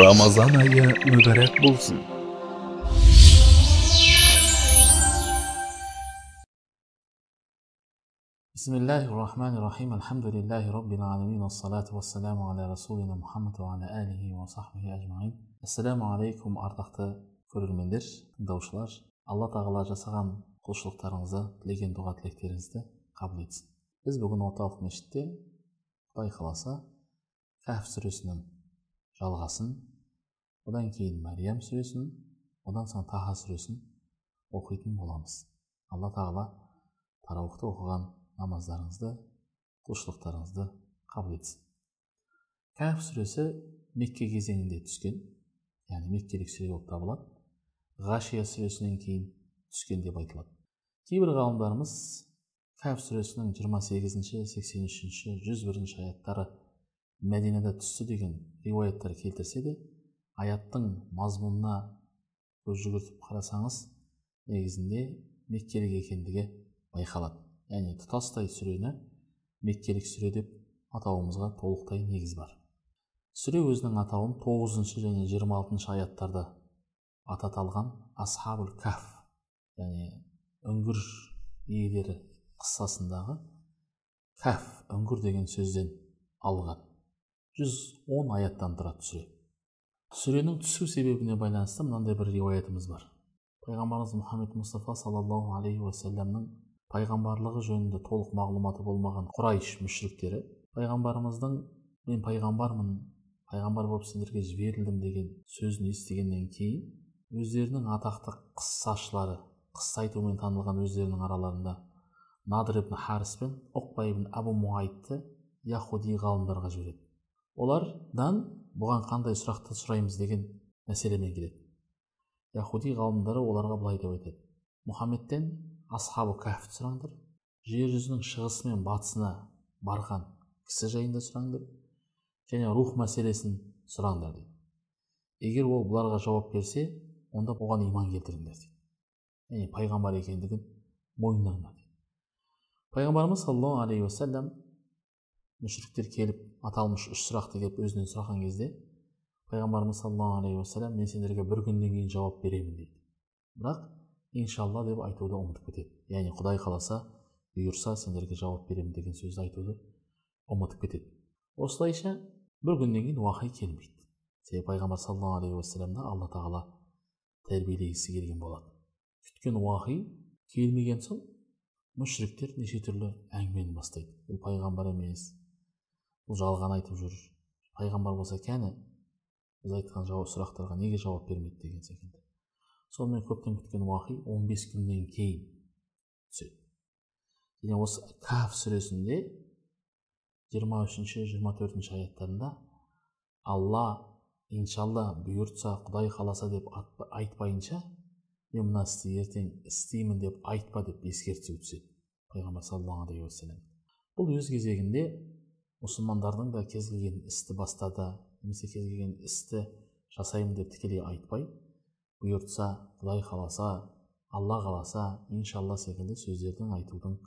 рамазан айы мүбәрәк болсын بسم الله الرحمن الرحيم الحمد لله رب العالمين والصلاة والسلام على رسولنا محمد وعلى آله وصحبه أجمعين السلام عليكم ардақты көрермендер тыңдаушылар алла тағала жасаған құлшылықтарыңызды тілеген дұға тілектеріңізді қабыл етсін біз бүгін орталық мешітте құдай қаласа кәф сүресінің жалғасын. Одан кейін мәриям сүресін одан соң таха сүресін оқитын боламыз. Алла тағала тарауыхты оқыған намаздарыңызды құлшылықтарыңызды қабыл етсін. Кәф сүресі мекке кезеңінде түскен яғни меккелік сүре болып табылады. Ғашия сүресінен кейін түскен деп айтылады. Кейбір ғалымдарымыз кәф сүресінің 28-ші 83-ші 101-ші аяттары мәдинада түсті деген риуаяттар келтірсе де аяттың мазмұнына көз жүгіртіп қарасаңыз негізінде меккелік екендігі байқалады. Яғни тұтастай сүрені меккелік сүре деп атауымызға толықтай негіз бар. Сүре өзінің атауын тоғызыншы және жиырма алтыншы аяттарда ататалған асхабул каф яғни үңгір иелері қыссасындағы кәф үңгір деген сөзден алған 110 аяттан тұрады сүре. Сүренің түсу себебіне байланысты мынандай бір риуаятымыз бар. Пайғамбарымыз мұхаммед мұстафа саллаллаху алейхи уассаламның пайғамбарлығы жөнінде толық мағлұматы болмаған құрайш мүшіріктері пайғамбарымыздың мен пайғамбармын пайғамбар болып сендерге жіберілдім деген сөзін естігеннен кейін өздерінің атақты қыссашылары қысса айтумен танылған өздерінің араларында надыр ибн харис пен ұқба ибн абу муайтты яхуди ғалымдарға жібереді. Олардан бұған қандай сұрақты сұраймыз деген мәселемен келеді. Яхуди ғалымдары оларға былай деп айтады. Мұхаммедтен асхабы кәфті сұраңдар жер жүзінің шығысы мен батысына барған кісі жайында сұраңдар және рух мәселесін сұраңдар дейді. Егер ол бұларға жауап берсе онда оған иман келтіріңдер дейді. Яғни пайғамбар екендігін мойындаңдар дейді. Пайғамбарымыз саллаллаху алейхи уассалам мүшіріктер келіп аталмыш үш сұрақты келіп өзінен сұраған кезде пайғамбарымыз саллаллаху алейхи уассалам мен сендерге бір күннен кейін жауап беремін дейді бірақ иншалла деп айтуды ұмытып кетеді яғни құдай қаласа бұйырса сендерге жауап беремін деген сөзді айтуды ұмытып кетеді осылайша бір күннен кейін уахи келмейді себебі пайғамбар саллаллаху алейхи уассаламды алла тағала тәрбиелегісі келген болады күткен уахи келмеген соң мүшіріктер неше түрлі әңгімені бастайды бұл пайғамбар емес бұл жалған айтып жүр. Пайғамбар болса кәні біз айтқан жауап сұрақтарға неге жауап бермейді деген секілді. Сонымен көптен күткен уақи 15 күннен кейін түседі. Және осы каф сүресінде 23 жиырма төртінші аяттарында алла иншалла бұйыртса құдай қаласа деп айтпайынша мен мына істі ертең істеймін деп айтпа деп ескерту түседі. Пайғамбар саллаллаху алейхи бұл өз кезегінде мұсылмандардың да кез келген істі бастады немесе кез келген істі жасаймын деп тікелей айтпай бұйыртса құдай қаласа алла қаласа иншалла секілді сөздердің айтудың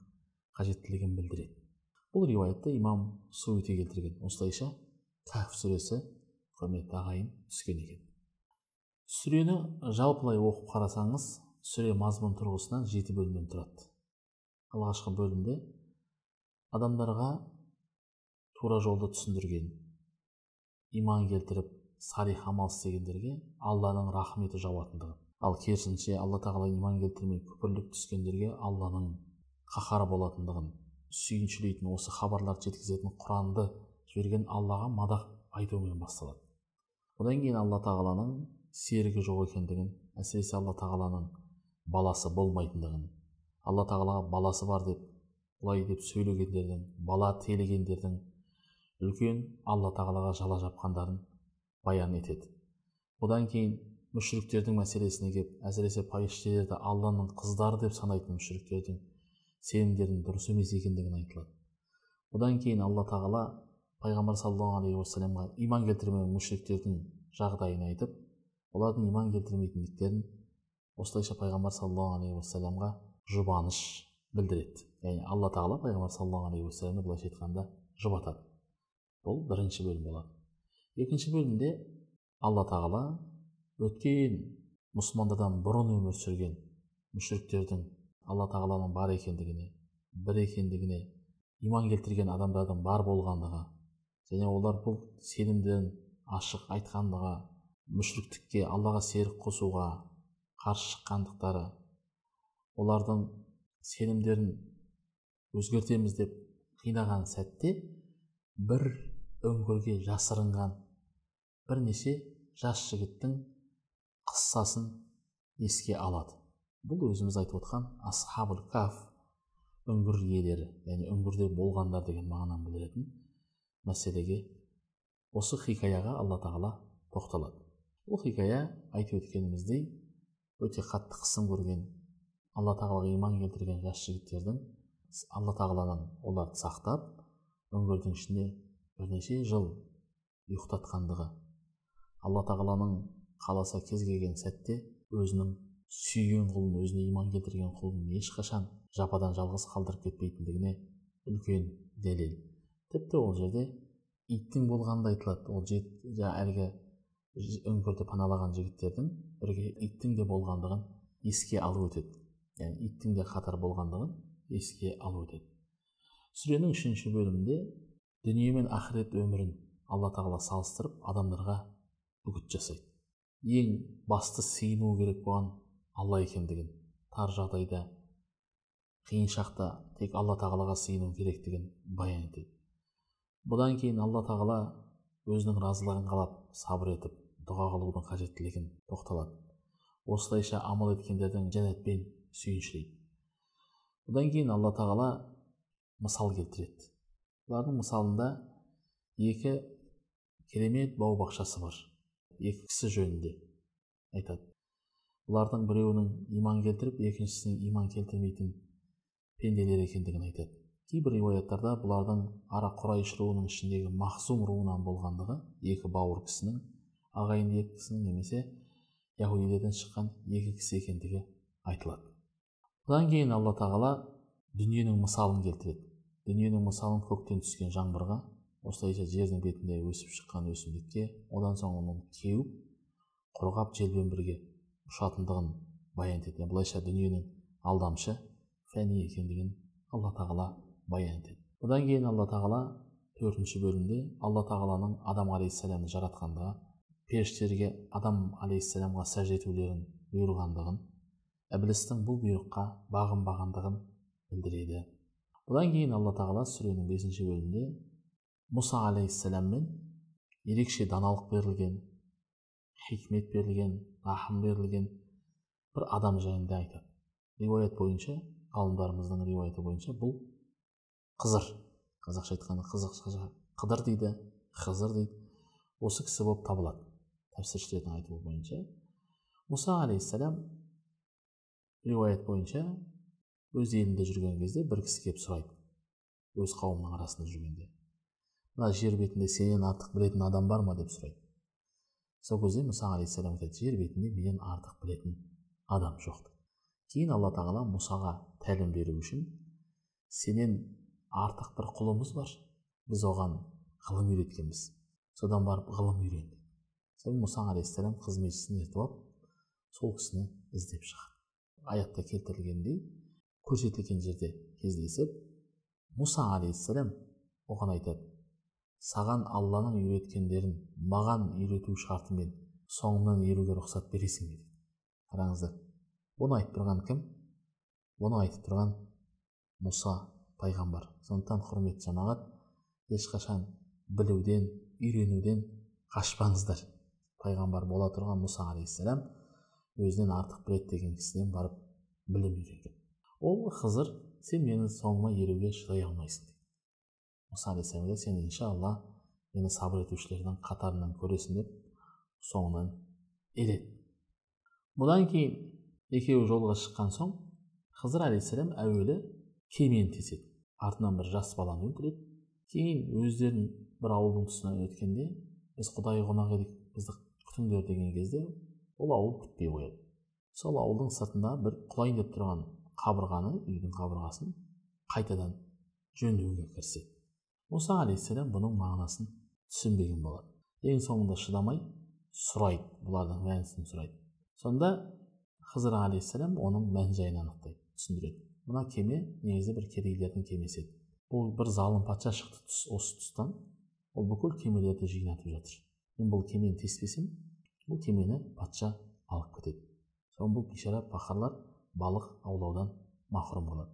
қажеттілігін білдіреді. Бұл риуаятты имам суити келтірген. Осылайша кәф сүресі құрметті ағайын түскен екен. Сүрені жалпылай оқып қарасаңыз сүре мазмұн тұрғысынан жеті бөлімнен тұрады. Алғашқы бөлімде адамдарға тура жолды түсіндірген. Иман келтіріп салих амал істегендерге алланың рахметі жауатындығы ал керісінше алла тағала иман келтірмей күпірлік түскендерге алланың қаһары болатындығын сүйіншілейтін осы хабарларды жеткізетін құранды жіберген аллаға мадақ айтумен басталады. Одан кейін алла тағаланың серігі жоқ екендігін әсіресе алла тағаланың баласы болмайтындығын алла тағалаға баласы бар деп бұлай деп сөйлегендердің бала телегендердің үлкен алла тағалаға жала жапқандарын баян етеді. Одан кейін мүшіріктердің мәселесіне келіп әсіресе періштелерді алланың қыздары деп санайтын мүшіріктердің сенімдерінің дұрыс емес екендігін айтылады. Одан кейін алла тағала пайғамбар саллаллаху алейхи уассаламға иман келтірмеген мүшіріктердің жағдайын айтып олардың иман келтірмейтіндіктерін осылайша пайғамбар саллаллаху алейхи уассаламға жұбаныш білдіреді. Яғни алла тағала пайғамбар саллаллаху алейхи уассаламды былайша айтқанда жұбатады. Бұл бірінші бөлім болады екінші бөлімде алла тағала өткен мұсылмандардан бұрын өмір сүрген мүшіріктердің алла тағаланың бар екендігіне бір екендігіне иман келтірген адамдардың бар болғандығы және олар бұл сенімдерін ашық айтқандығы мүшіріктікке аллаға серік қосуға қарсы шыққандықтары олардың сенімдерін өзгертеміз деп қинаған сәтте бір үңгірге жасырынған бірнеше жас жігіттің қыссасын еске алады. Бұл өзіміз айтып отқан асхабул каф үңгір иелері яғни үңгірде болғандар деген мағынаны білдіретін мәселеге осы хикаяға алла тағала тоқталады. Бұл хикая айтып өткеніміздей өте қатты қысым көрген алла тағалаға иман келтірген жас жігіттердің алла тағаладан оларды сақтап үңгірдің ішінде бірнеше жыл ұйықтатқандығы. Алла тағаланың қаласа кез келген сәтте өзінің сүйген құлын өзіне иман келтірген құлын ешқашан жападан жалғыз қалдырып кетпейтіндігіне үлкен дәлел. Тіпті ол жерде иттің болғаны да айтылады. Ол әлгі үңгірді паналаған жігіттердің бірге иттің де болғандығын еске алып өтеді. Яғни иттің де қатар болғандығын еске алып өтеді. Сүренің үшінші бөлімінде дүние мен ақырет өмірін алла тағала салыстырып адамдарға үгіт жасайды. Ең басты сыйыну керек болған алла екендігін тар жағдайда қиын шақта тек алла тағалаға сыйыну керектігін баян етеді. Бұдан кейін алла тағала өзінің разылығын қалап сабыр етіп дұға қылудың қажеттілігін тоқталады. Осылайша амал еткендердің жәннатпен сүйіншілейді. Бұдан кейін алла тағала мысал келтіреді. Бұлардың мысалында екі керемет бау бақшасы бар. Екі кісі жөнінде айтады. Бұлардың біреуінің иман келтіріп екіншісінің иман келтірмейтін пенделер екендігін айтады. Кейбір риуаяттарда бұлардың ара құрайш руының ішіндегі махзум руынан болғандығы екі бауыр кісінің ағайынды екі кісінің немесе яхудилерден шыққан екі кісі екендігі айтылады. Бұдан кейін алла тағала дүниенің мысалын келтіреді. Дүниенің мысалын көктен түскен жаңбырға осылайша жердің бетінде өсіп шыққан өсімдікке одан соң оның кеуіп құрғап желбен бірге ұшатындығын баян етеді былайша дүниенің алдамшы фәни екендігін алла тағала баян етеді. Одан кейін алла тағала төртінші бөлімде алла тағаланың адам алейхисаламды жаратқандығы періштелерге адам алейхисаламға сәжде етулерін бұйырғандығын іблістің бұл бұйрыққа бағынбағандығын білдіреді. Бұдан кейін алла тағала сүренің бесінші бөлімінде мұса алейхисаламмен ерекше даналық берілген хикмет берілген рахым берілген бір адам жайында айтады. Риуаят бойынша ғалымдарымыздың риуаяты бойынша бұл қызыр. Қазақша айтқанда қызық қыдыр дейді хызыр дейді. Осы кісі болып табылады. Тәпсіршілердің айтуы бойынша. Мұса алейхисалам риуаят бойынша өз елінде жүрген кезде бір кісі келіп сұрайды. Өз қауымының арасында жүргенде. Мына жер бетінде сенен артық білетін адам бар ма? деп сұрайды. Сол кезде мұса алейхисалам айтады жер бетінде менен артық білетін адам жоқ. Кейін алла тағала мұсаға тәлім беру үшін сенен артық бір құлымыз бар. Біз оған ғылым үйреткенбіз. Содан барып ғылым үйрен сол мұса алейхисалам қызметшісін ертіп алып сол кісіні іздеп шығады аятта келтірілгендей көрсетілген жерде кездесіп мұса алейхисалам оған айтады саған алланың үйреткендерін маған үйрету шартымен соңынан еруге рұқсат бересің бе қараңыздар бұны айтып тұрған кім? Бұны айтып тұрған мұса пайғамбар. Сондықтан құрметті жамағат ешқашан білуден үйренуден қашпаңыздар. Пайғамбар бола тұрған мұса алейхисалам өзінен артық біледі деген кісіден барып білім үйренген. Ол қызыр сен менің соңыма еруге шыдай алмайсың мұса алейхисаламға сен иншалла мені сабыр етушілердің қатарынан көресің деп соңынан ереді бұдан кейін екеуі жолға шыққан соң хызыр алейхисалам әуелі кемені теседі. Артынан бір жас баланы өлтіреді. Кейін өздерін бір ауылдың тұсынан өткенде біз құдай қонақ едік бізді күтіңдер деген кезде ол ауыл күтпей қояды. Сол ауылдың сыртында бір құлайын деп тұрған қабырғаны үйдің қабырғасын қайтадан жөндеуге кіріседі. Мұса алейхисалам бұның мағынасын түсінбеген болады. Ең соңында шыдамай сұрайды бұлардың мәнісін сұрайды. Сонда хызыр алейхисалам оның мән жайын анықтайды түсіндіреді. Мына кеме негізі бір кедейлердің кемесі еді. Бұл бір залым патша шықты тұс, осы тұстан. Ол бүкіл кемелерді жинатып жатыр. Мен бұл кемені теспесем бұл кемені патша алып кетеді. Соны бұл бейшара пақырлар балық аулаудан махрұм қалады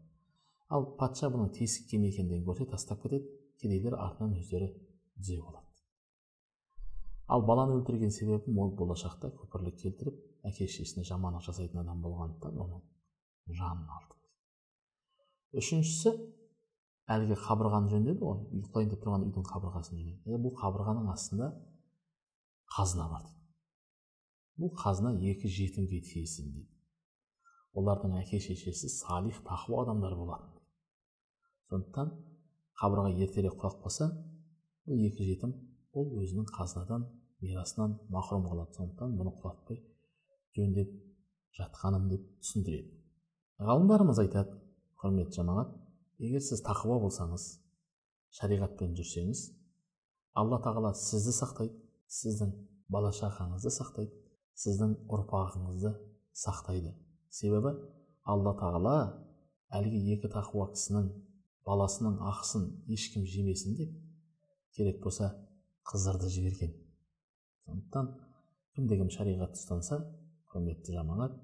ал патша бұның тесік кеме екендігін көрсе тастап кетеді кедейлер артынан өздері түзеп алады ал баланы өлтірген себебім ол болашақта күпірлік келтіріп әке шешесіне жамандық жасайтын адам болғандықтан оның жанын алды үшіншісі әлгі қабырғаны жөндеді ғой ұйықтайын деп тұрған үйдің қабырғасын жөндеді. Бұл қабырғаның астында қазына бар бұл қазына екі жетімге тиесілі дейді олардың әке шешесі салих тақуа адамдар болатын. Сондықтан қабырға ертерек құлап қалса бұл екі жетім ол өзінің қазынадан мирасынан махрұм қалады сондықтан бұны құлатпай жөндеп жатқаным деп түсіндіреді. Ғалымдарымыз айтады құрметті жамағат егер сіз тақуа болсаңыз шариғатпен жүрсеңіз алла тағала сізді сақтайды сіздің бала шағаңызды сақтайды сіздің ұрпағыңызды сақтайды себебі алла тағала әлгі екі тақуа кісінің баласының ақысын ешкім жемесін деп керек болса қыздырды жіберген. Сондықтан кімде кім шариғатты ұстанса құрметті жамағат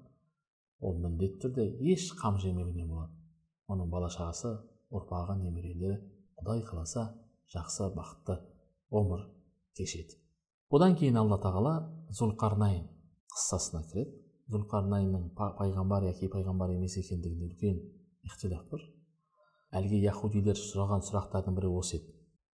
ол міндетті түрде еш қам жемеуіне болады. Оның бала шағасы ұрпағы немерелері құдай қаласа жақсы бақытты ғұмыр кешеді. Одан кейін алла тағала зұлқарнайн қыссасына кіреді. Зұлқарнайнның пайғамбар яки пайғамбар емес екендігінде үлкен ихтилаф бар әлгі яхудилер сұраған сұрақтардың бірі осы еді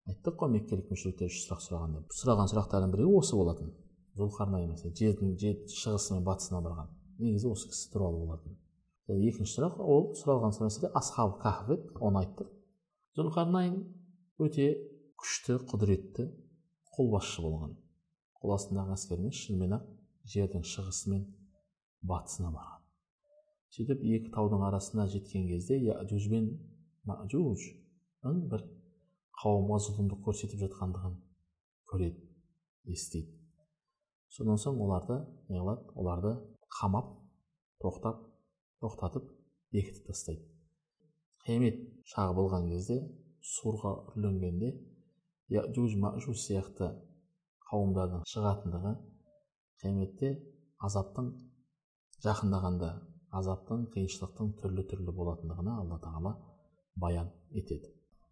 айттық қой меккелік мүшриктер үш сұрақ сұраған деп сұраған сұрақтардың бірі осы болатын зұлқарнайн жердің шығысы мен батысына барған негізі осы кісі туралы болатын екінші сұрақ ол сұралған мәселе асхаб кахф еді оны айттық зүлқарнайн өте күшті құдіретті қолбасшы болған қол астындағы әскермен шынымен ақ жердің шығысы мен батысына барған сөйтіп екі таудың арасына жеткен кезде яжуж бен мажуждың бір қауымға зұлымдық көрсетіп жатқандығын көреді естиді. Содан соң оларды не қылады оларды қамап тоқтап тоқтатып бекітіп тастайды. Қиямет шағы болған кезде сурға үрленгенде яжуж мажуж сияқты қауымдардың шығатындығы қияметте азаптың жақындағанда азаптың қиыншылықтың түрлі түрлі болатындығына алла тағала баян етеді.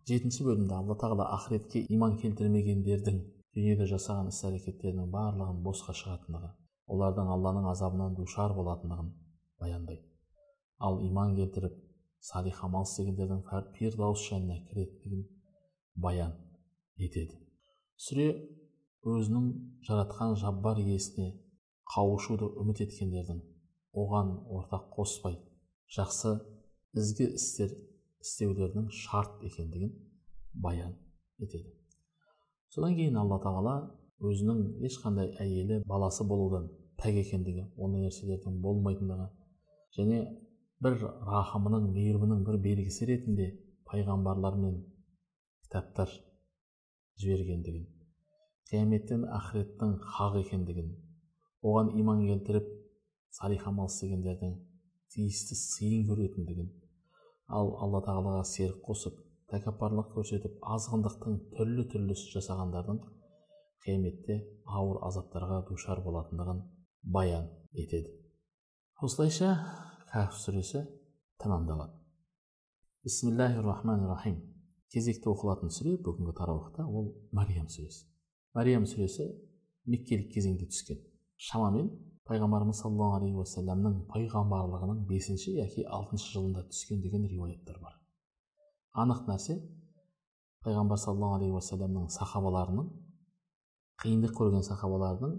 Жетінші бөлімде алла тағала ақыретке иман келтірмегендердің дүниеде жасаған іс әрекеттерінің барлығын босқа шығатындығы олардың алланың азабынан душар болатындығын баяндайды. Ал иман келтіріп салих амал істегендердің фирдаус жәннатына кіретіндігін баян етеді. Сүре өзінің жаратқан жаббар иесіне қауышуды үміт еткендердің оған ортақ қоспай жақсы ізгі істер істеулерінің шарт екендігін баян етеді. Содан кейін алла тағала өзінің ешқандай әйелі баласы болудан пәк екендігі ондай нәрселердің болмайтындығы және бір рахымының мейірімінің бір белгісі ретінде пайғамбарлар мен кітаптар жібергендігін қияметтен ақыреттің хақ екендігін оған иман келтіріп салих амал істегендердің тиісті сыйын көретіндігін ал алла тағалаға серік қосып тәкаппарлық көрсетіп азғындықтың түрлі түрлісі жасағандардың қияметте ауыр азаптарға душар болатындығын баян етеді. Осылайша кәһф сүресі тәмамдалады. Бисмиллахи рахмани рахим кезекті оқылатын сүре бүгінгі тарауықта ол мариям сүресі. Мариям сүресі меккелік кезеңде түскен. Шамамен пайғамбарымыз саллаллаху алейхи уассаламның пайғамбарлығының бесінші яки алтыншы жылында түскен деген риуаяттар бар. Анық нәрсе пайғамбар саллаллаху алейхи уассаламның сахабаларының қиындық көрген сахабаларының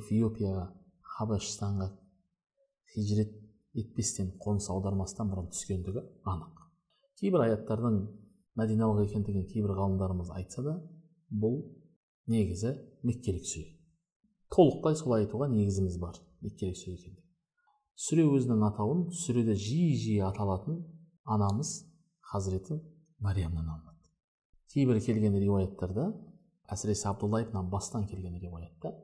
эфиопияға хабашстанға хижрет етпестен қоныс аудармастан бұрын түскендігі анық. Кейбір аяттардың мәдиналық екендігін кейбір ғалымдарымыз айтса да бұл негізі меккелік сүре толықтай солай айтуға негізіміз бар. Меккелік сүре екендігі сүре өзінің атауын сүреде жиі жиі аталатын анамыз хазіреті мариямнан алынады. Кейбір келген риуаяттарда әсіресе абдулла ибн аббастан келген риуаятта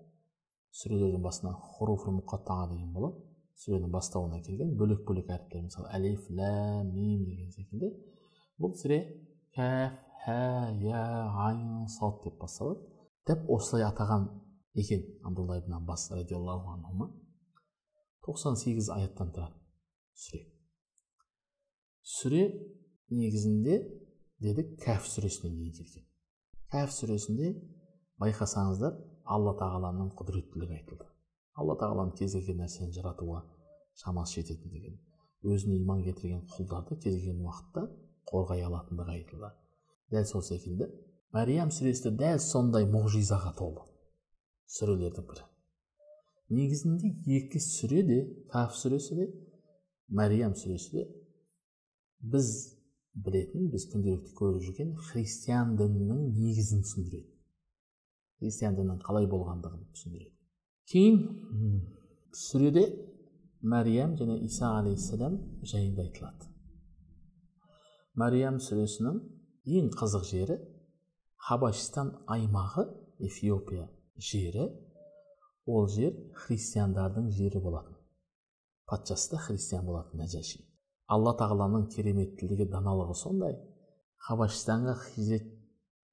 сүрелердің басына хуруф мұқаттаға деген болады. Сүренің бастауына келген бөлек бөлек әріптер мысалы әлиф ләм мим деген секілді бұл сүре кәф хә я айн сад деп басталады. Дәп осылай атаған екен абдулла ибн аббас радиаллаху анхума тоқсан сегіз аяттан тұрады сүре. Сүре негізінде дедік кәф сүресінен кейін келген кәф сүресінде байқасаңыздар алла тағаланың құдіреттілігі айтылды. Алла тағаланың кез келген нәрсені жаратуға шамасы жететіндігі өзіне иман келтірген құлдарды кез келген уақытта қорғай алатындығы айтылды. Дәл сол секілді мәриям сүресі дәл сондай мұғжизаға толы сүрелердің бірі негізінде екі сүре де каф сүресі де мәриям сүресі де біз білетін біз күнделікті көріп жүрген христиан дінінің негізін түсіндіреді. Христиан дінінің қалай болғандығын түсіндіреді. Кейін сүреде мәриям және иса алейхисалам жайында айтылады. Мәриям сүресінің ең қызық жері хабашистан аймағы эфиопия. Жері ол жер христиандардың жері болатын. Патшасы да христиан болатын нәжаши алла тағаланың кереметтілігі даналығы сондай. Хабашистанға хижрет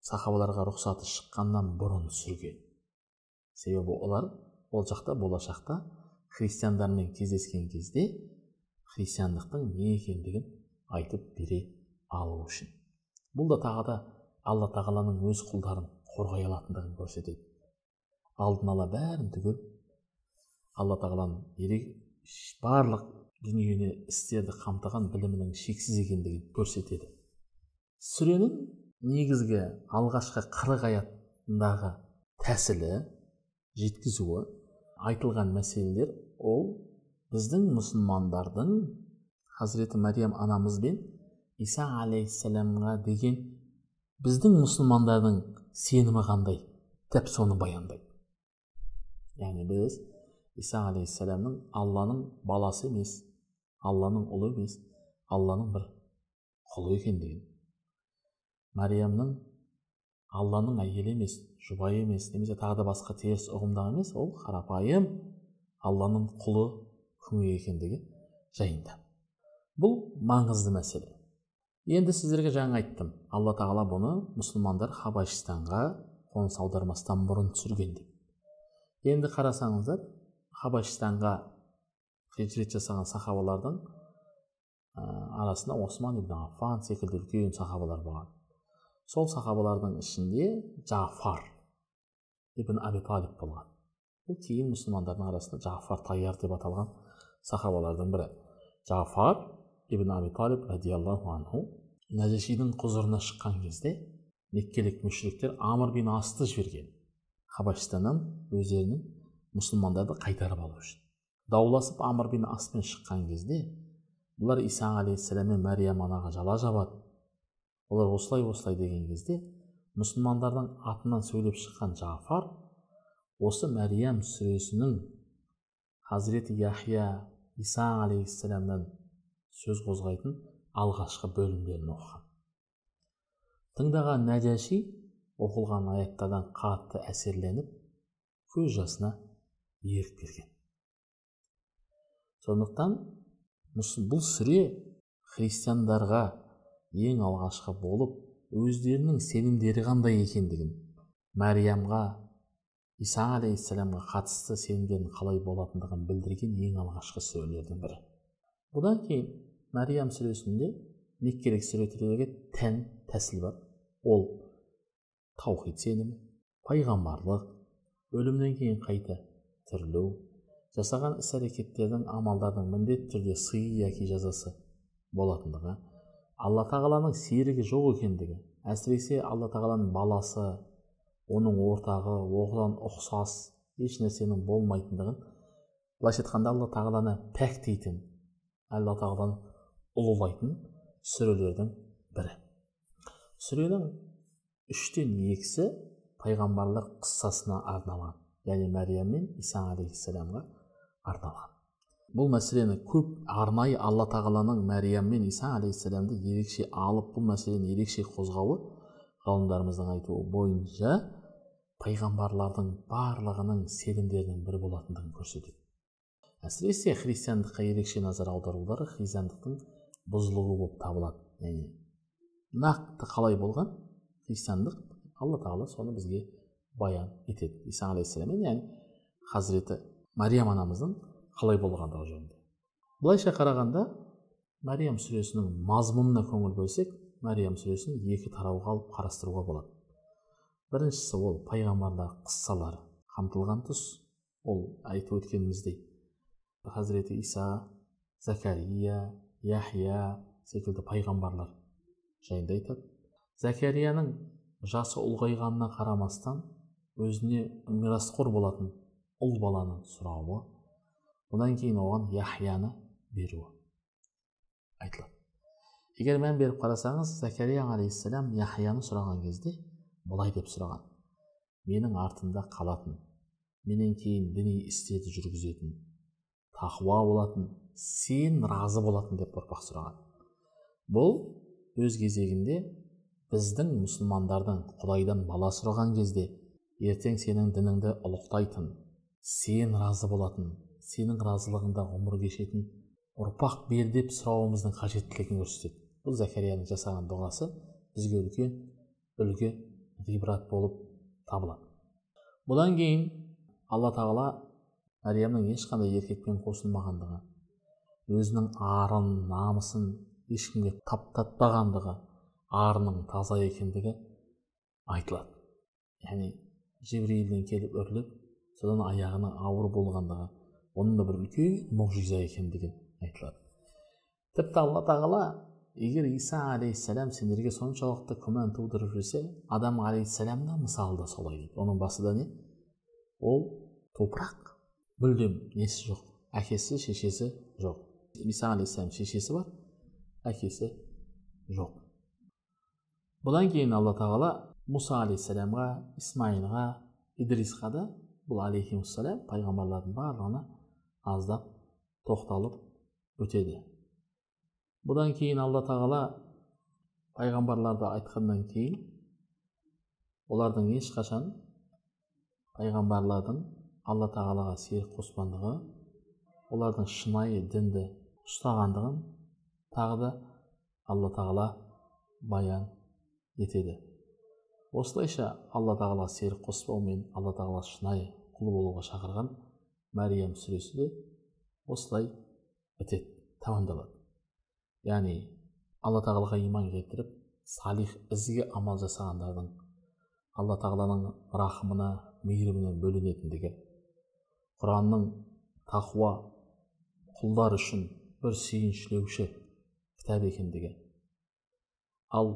сахабаларға рұқсаты шыққаннан бұрын сүрген. Себебі олар ол жақта болашақта христиандармен кездескен кезде христиандықтың не екендігін айтып бере алу үшін. Бұл да тағы да алла тағаланың өз құлдарын қорғай алатындығын көрсетеді. Алдын ала бәрін түгел. Алла тағаланың барлық дүниені істерді қамтыған білімінің шексіз екендігін көрсетеді. Сүренің негізгі алғашқы қырық аятындағы тәсілі жеткізуі айтылған мәселелер ол біздің мұсылмандардың хазіреті мәриям анамыз бен иса алейхисаламға деген біздің мұсылмандардың сенімі қандай? Дәп соны баяндайды. Яғни біз иса алейхисаламның алланың баласы емес алланың ұлы емес алланың бір құлы екендігін мариямның алланың әйелі емес жұбайы емес немесе тағы да басқа теріс ұғымдағы емес ол қарапайым алланың құлы күңі екендігі жайында бұл маңызды мәселе енді сіздерге жаңа айттым алла тағала бұны мұсылмандар хабашистанға қоныс аудармастан бұрын түсірген енді қарасаңыздар хабашистанға хижрет жасаған сахабалардың ә, арасында осман ибн аффан секілді үлкен сахабалар болған. Сол сахабалардың ішінде жафар ибн аби талиб болған. Бұл кейін мұсылмандардың арасында жафар тайяр деп аталған сахабалардың бірі. Жафар ибн аби талиб радиаллаху анху нәжашидің құзырына шыққан кезде меккелік мүшриктер амр бин асты жіберген. Хабашистаннан өздерінің мұсылмандарды қайтарып алу үшін. Дауласып амр бин аспен шыққан кезде бұлар иса алейхисалам мен мәриям анаға жала жабады. Олар осылай осылай деген кезде мұсылмандардың атынан сөйлеп шыққан жафар осы мәриям сүресінің хазіреті яхия иса алейхисаламнан сөз қозғайтын алғашқы бөлімдерін оқыған. Тыңдаған нәжаши оқылған аяттардан қатты әсерленіп көз жасына ерік берген. Сондықтан бұл сүре христиандарға ең алғашқы болып өздерінің сенімдері қандай екендігін мәриямға иса алейхисаламға қатысты сенімдерінің қалай болатындығын білдірген ең алғашқы сүрелердің бірі. Бұдан кейін мәриям сүресінде меккелік сүрелерге тән тәсіл бар. Ол таухид сенімі пайғамбарлық өлімнен кейін қайта тірілу жасаған іс әрекеттердің амалдардың міндетті түрде сый яки жазасы болатындығы алла тағаланың серігі жоқ екендігі әсіресе алла тағаланың баласы оның ортағы оған ұқсас еш нәрсенің болмайтындығын былайша айтқанда алла тағаланы пәктейтін алла тағаланы ұлылайтын сүрелердің бірі. Сүренің үштен екісі пайғамбарлық қыссасына арналған яғни мәриям мен иса алейхисаламға арналған бұл мәселені көп арнайы алла тағаланың мәриям мен иса алейхисаламды ерекше алып бұл мәселені ерекше қозғауы ғалымдарымыздың айтуы бойынша пайғамбарлардың барлығының сенімдерінің бірі болатындығын көрсетеді әсіресе христиандыққа ерекше назар аударулары христиандықтың бұзылуы болып табылады яғни нақты қалай болған христиандық алла тағала соны бізге баян етеді иса алейхисаламмен яғни хазіреті мариям анамыздың қалай болғандығы жөнінде былайша қарағанда мариям сүресінің мазмұнына көңіл бөлсек мариям сүресін екі тарауға алып қарастыруға болады біріншісі ол пайғамбарлар қыссалары қамтылған тұс ол айтып өткеніміздей хазіреті иса закария яхия секілді пайғамбарлар жайында айтады закарияның жасы ұлғайғанына қарамастан өзіне мирасқор болатын ұл баланы сұрауы одан кейін оған яхияны беруі айтылады. Егер мән беріп қарасаңыз закария алейхисалам яхияны сұраған кезде былай деп сұраған. Менің артымда қалатын менен кейін діни істерді жүргізетін тақуа болатын сен разы болатын деп ұрпақ сұраған. Бұл өз кезегінде біздің мұсылмандардың құдайдан бала сұраған кезде ертең сенің дініңді ұлықтайтын сен разы болатын сенің разылығыңда ғұмыр кешетін ұрпақ бер деп сұрауымыздың қажеттілігін көрсетеді. Бұл закарияның жасаған дұғасы бізге үлкен үлгі ғибрат болып табылады. Бұдан кейін алла тағала мәриямның ешқандай еркекпен қосылмағандығы өзінің арын намысын ешкімге таптатпағандығы арының таза екендігі айтылады. Яғни жебірейілден келіп үрлеп содан аяғының ауыр болғандығы оның да бір үлкен мұғжиза екендігі айтылады. Тіпті алла тағала егер иса алейхисалам сендерге соншалықты күмән тудырып жүрсе адам алейхисалам да мысалы да солай дейді. Оның басында не? Ол топырақ мүлдем несі жоқ әкесі шешесі жоқ. Иса алейхисалам шешесі бар әкесі жоқ. Бұдан кейін алла тағала мұса алейхисаламға исмаилға идрисқа да бұл алейхимассалам пайғамбарлардың барлығына аздап тоқталып өтеді. Бұдан кейін алла тағала пайғамбарларды айтқаннан кейін олардың ешқашан пайғамбарлардың алла тағалаға серік қоспандығы олардың шынайы дінді ұстағандығын тағы да алла тағала баян етеді. Осылайша алла тағала серік қоспау мен алла тағала шынайы құл болуға шақырған мәриям сүресі де осылай бітеді тамамдалады яғни алла тағалаға иман келтіріп салих ізгі амал жасағандардың алла тағаланың рахымына мейірімінен бөленетіндігі құранның тақуа құлдар үшін бір сүйіншілеуші кітап екендігі. Ал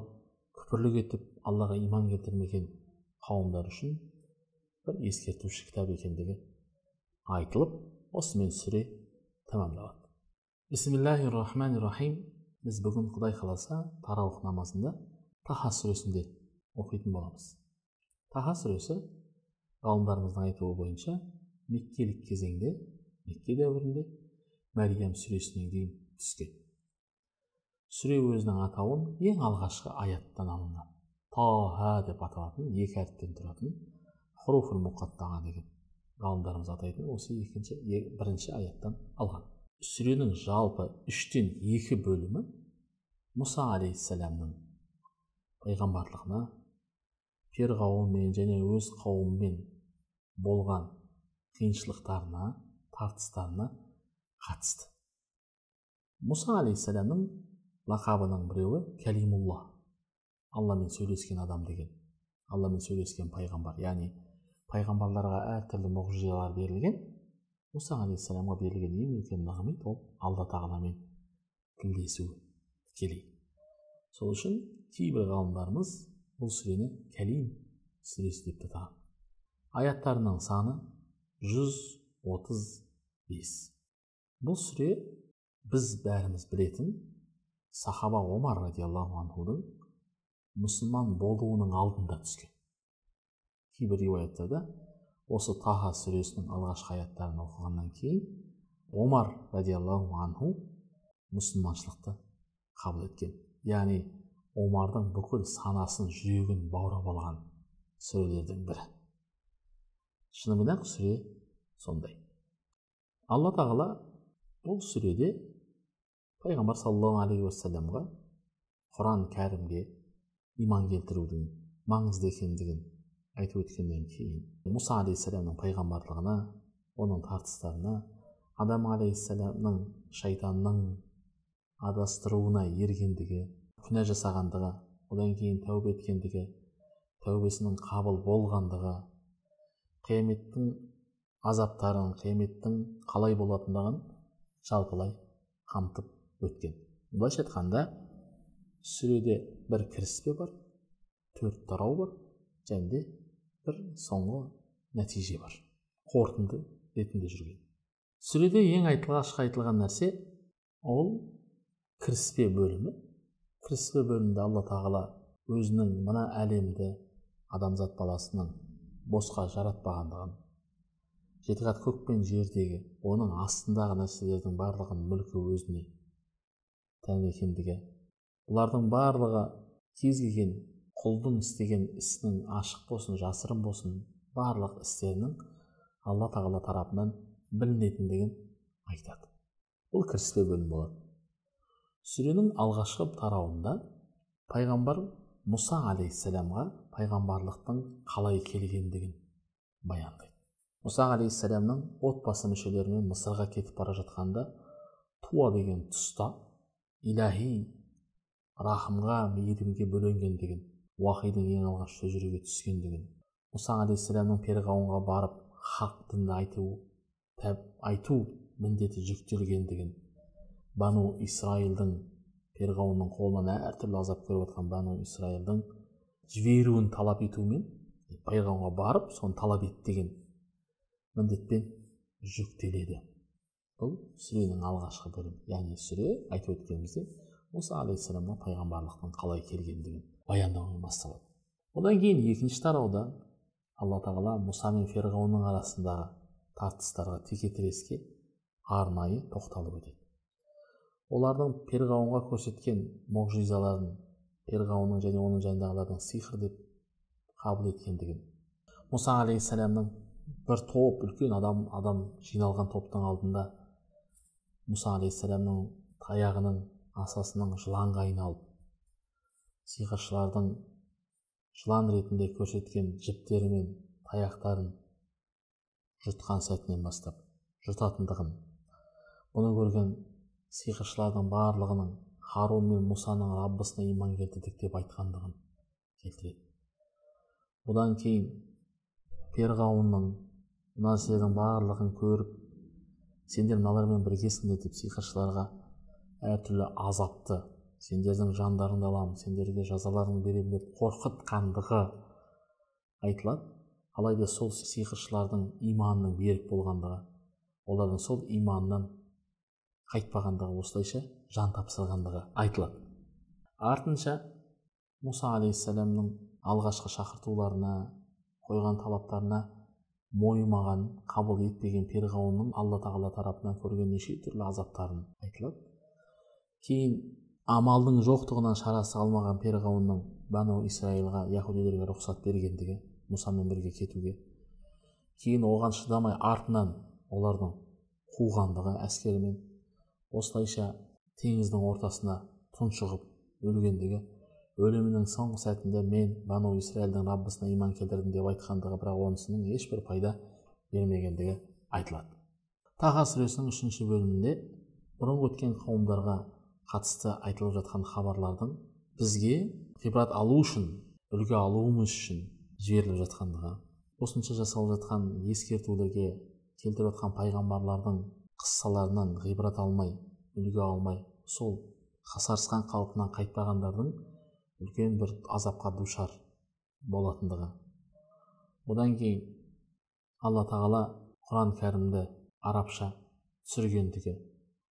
күпірлік етіп аллаға иман келтірмеген қауымдар үшін бір ескертуші кітап екендігі айтылып осымен сүре тәмамдалады бисмиллахи рахмани рахим біз бүгін құдай қаласа тарауых намазында таха сүресінде оқитын боламыз таха сүресі ғалымдарымыздың айтуы бойынша меккелік кезеңде мекке дәуірінде мәриям сүресінен кейін түскен сүре өзінің атауын ең алғашқы аяттан алынған таха деп аталатын екі әріптен тұратын хуруфул мұқаттаға деген ғалымдарымыз атайтын осы екінші бірінші аяттан алған. Сүренің жалпы үштен екі бөлімі мұса алейхисаламның пайғамбарлығына перғауынмен және өз қауымымен болған қиыншылықтарына тартыстарына қатысты. Мұса алейхисаламның лақабының біреуі кәлимулла. Алламен сөйлескен адам деген. Алламен сөйлескен пайғамбар. Яғни пайғамбарларға әртүрлі мұғжизалар берілген. Мұса алейхисаламға берілген ең үлкен нығмет ол алла тағаламен тілдесу тікелей. Сол үшін кейбір ғалымдарымыз бұл сүрені кәлим сүресі деп атаған аяттарының саны 135 бұл сүре біз бәріміз білетін сахаба омар радиаллаху анхудың мұсылман болуының алдында түскен. Кейбір риуаяттарда осы таха сүресінің алғашқы аяттарын оқығаннан кейін омар радиаллаху анху мұсылманшылықты қабыл еткен. Яғни омардың бүкіл санасын жүрегін баурап алған сүрелердің бірі. Шынымен ақ сүре сондай. Алла тағала бұл сүреде пайғамбар саллаллаху алейхи уассаламға құран кәрімге иман келтірудің маңызды екендігін айтып өткеннен кейін мұса алейхисаламның пайғамбарлығына оның тартыстарына адам алейхисаламның шайтанның адастыруына ергендігі күнә жасағандығы одан кейін тәубе еткендігі тәубесінің қабыл болғандығы қияметтің азаптарын қияметтің қалай болатындығын жалпылай қамтып өткен. Былайша айтқанда сүреде бір кіріспе бар төрт тарау бар және де бір соңғы нәтиже бар. Қорытынды ретінде жүрген. Сүреде ең алғашқы айтылған нәрсе ол кіріспе бөлімі. Кіріспе бөлімінде алла тағала өзінің мына әлемді адамзат баласының босқа жаратпағандығын жеті қат көк пен жердегі оның астындағы нәрселердің барлығын мүлкі өзіне тән екендігі. Бұлардың барлығы кез келген құлдың істеген ісінің ашық болсын жасырын болсын барлық істерінің алла тағала тарапынан білінетіндігін айтады. Бұл кіріспе бөлім болады. Сүренің алғашқы тарауында пайғамбар мұса алейхисаламға пайғамбарлықтың қалай келгендігін баяндайды. Мұса алейхисаламның отбасы мүшелерімен мысырға кетіп бара жатқанда туа деген тұста иләһи рахымға мейірімге бөленгендігін уахидың ең алғаш жүреге түскендігін мұса алейхисаламның перғауынға барып хақ дінді айту айту міндеті жүктелгендігін бану исраилдің перғауынның қолынан әртүрлі азап көріп жатқан бану исраилдің жіберуін талап етумен перғауынға барып соны талап ет деген міндетпен жүктеледі. Бұл сүренің алғашқы бөлімі. Яғни сүре айтып өткеніміздей мұса алейхисаламға пайғамбарлықтың қалай келгендігін баяндаумен басталады. Одан кейін екінші тарауда алла тағала мұса мен ферғауынның арасындағы тартыстарға текетіреске арнайы тоқталып өтеді. Олардың перғауынға көрсеткен мұғжизаларын перғауынның және оның жанындағылардың сиқыр деп қабыл еткендігін мұса алейхисаламның бір топ үлкен адам адам жиналған топтың алдында мұса алейхисаламның таяғының асасының жыланға айналып сиқыршылардың жылан ретінде көрсеткен жіптері мен таяқтарын жұтқан сәтінен бастап жұтатындығын бұны көрген сиқыршылардың барлығының харун мен мұсаның раббысына иман келтірдік деп айтқандығын келтіреді. Бұдан кейін перғауынның мына барлығын көріп сендер мыналармен біргесіңдер деп сиқыршыларға әртүрлі азапты сендердің жандарыңды аламын сендерге жазаларыңды беремін деп қорқытқандығы айтылады. Алайда сол сиқыршылардың иманының берік болғандығы олардың сол иманынан қайтпағандығы осылайша жан тапсырғандығы айтылады. Артынша мұса алейхисаламның алғашқы шақыртуларына қойған талаптарына мойымаған қабыл етпеген перғауынның алла тағала тарапынан көрген неше түрлі азаптарын айтылады. Кейін амалдың жоқтығынан шарасы қалмаған перғауынның бану исраилға яхудилерге рұқсат бергендігі мұсамен бірге кетуге. Кейін оған шыдамай артынан олардың қуғандығы әскерімен осылайша теңіздің ортасына тұншығып өлгендігі өлімінің соңғы сәтінде мен бану исраилдің раббысына иман келтірдім деп айтқандығы бірақ онысының ешбір пайда бермегендігі айтылады. Таха сүресінің үшінші бөлімінде бұрынғы өткен қауымдарға қатысты айтылып жатқан хабарлардың бізге ғибрат алу үшін үлгі алуымыз үшін жіберіліп жатқандығы осынша жасалып жатқан ескертулерге келтіріп жатқан пайғамбарлардың қыссаларынан ғибрат алмай үлгі алмай сол қасарысқан қалпынан қайтпағандардың үлкен бір азапқа душар болатындығы. Одан кейін алла тағала құран кәрімді арабша түсіргендігі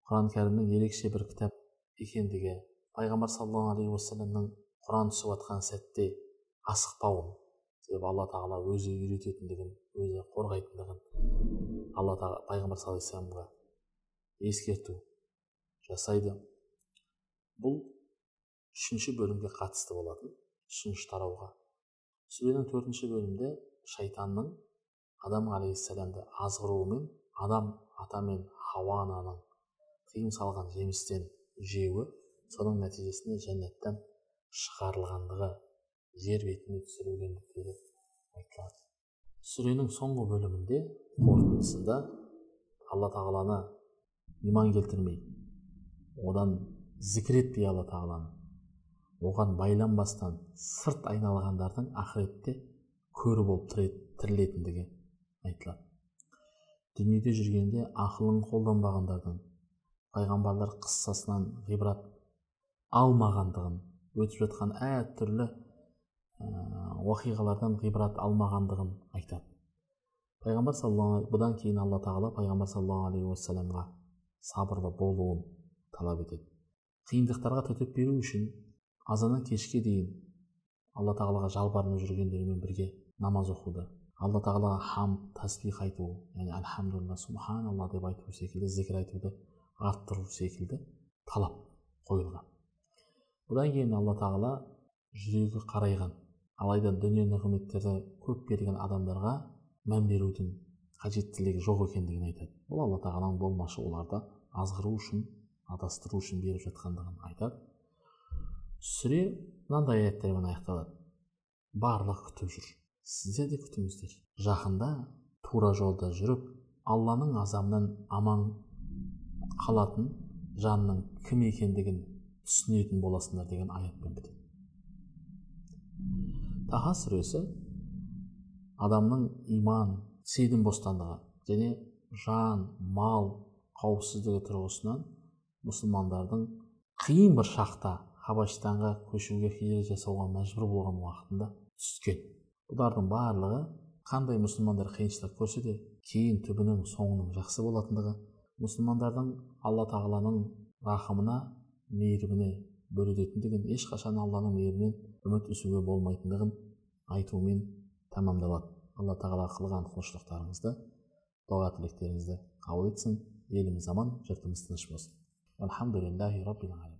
құран кәрімнің ерекше бір кітап екендігі пайғамбар саллаллаху алейхи уассаламның құран түсіп жатқан сәтте асықпауын себебі алла тағала өзі үйрететіндігін өзі қорғайтындығын алла тағала пайғамбар саллаллаху алейхи ескерту жасайды. Бұл үшінші бөлімге қатысты болатын үшінші тарауға. Сүренің төртінші бөлімінде шайтанның адам алейхисаламды азғыруымен адам ата мен хауа ананың тыйым салған жемістен жеуі соның нәтижесінде жәннаттан шығарылғандығы жер бетіне түсірілгендіктері айтылады. Сүренің соңғы бөлімінде қорытындысында алла тағаланы иман келтірмей одан зікір етпей алла тағаланы оған байланбастан сырт айналғандардың ақыретте көрі болып тірілетіндігі айтылады. Дүниеде жүргенде ақылын қолданбағандардың пайғамбарлар қыссасынан ғибрат алмағандығын өтіп жатқан әртүрлі уақиғалардан ғибрат алмағандығын айтады. Пайғамбар саллаллаху бұдан кейін алла тағала пайғамбар саллаллаху алейхи уассаламға сабырлы болуын талап етеді. Қиындықтарға төтеп беру үшін азаннан кешке дейін алла тағалаға жалбарынып жүргендермен бірге намаз оқуды. Алла тағалаға хамд тәсбих айту яғни альхамдулилля субханалла деп айту секілді зікір айтуды арттыру секілді талап қойылған. Бұдан кейін алла тағала жүрегі қарайған. Алайда дүние нығметтерді көп берген адамдарға мән берудің қажеттілігі жоқ екендігін айтады. Бұл алла тағаланың болмашы оларды азғыру үшін адастыру үшін беріп жатқандығын айтады. Сүре мынандай аяттермен аяқталады. Барлығы күтіп жүр. Сіздер де күтіңіздер. Жақында тура жолда жүріп алланың азабынан аман қалатын жанның кім екендігін түсінетін боласыңдар деген аятпен бітеді. Таха сүресі адамның иман сейдің бостандығы және жан мал қауіпсіздігі тұрғысынан мұсылмандардың қиын бір шақта хабашстанға көшуге хижрет жасауға мәжбүр болған уақытында түскен бұлардың барлығы қандай мұсылмандар қиыншылық көрсе де кейін түбінің соңының жақсы болатындығы мұсылмандардың алла тағаланың рахымына мейіріміне бөлінетіндігін ешқашан алланың мейірінен үміт үзуге болмайтындығын айтумен тәмамдалады. Алла тағала қылған құлшылықтарыңызды дұға тілектеріңізді қабыл етсін. Еліміз аман жұртымыз тыныш болсын.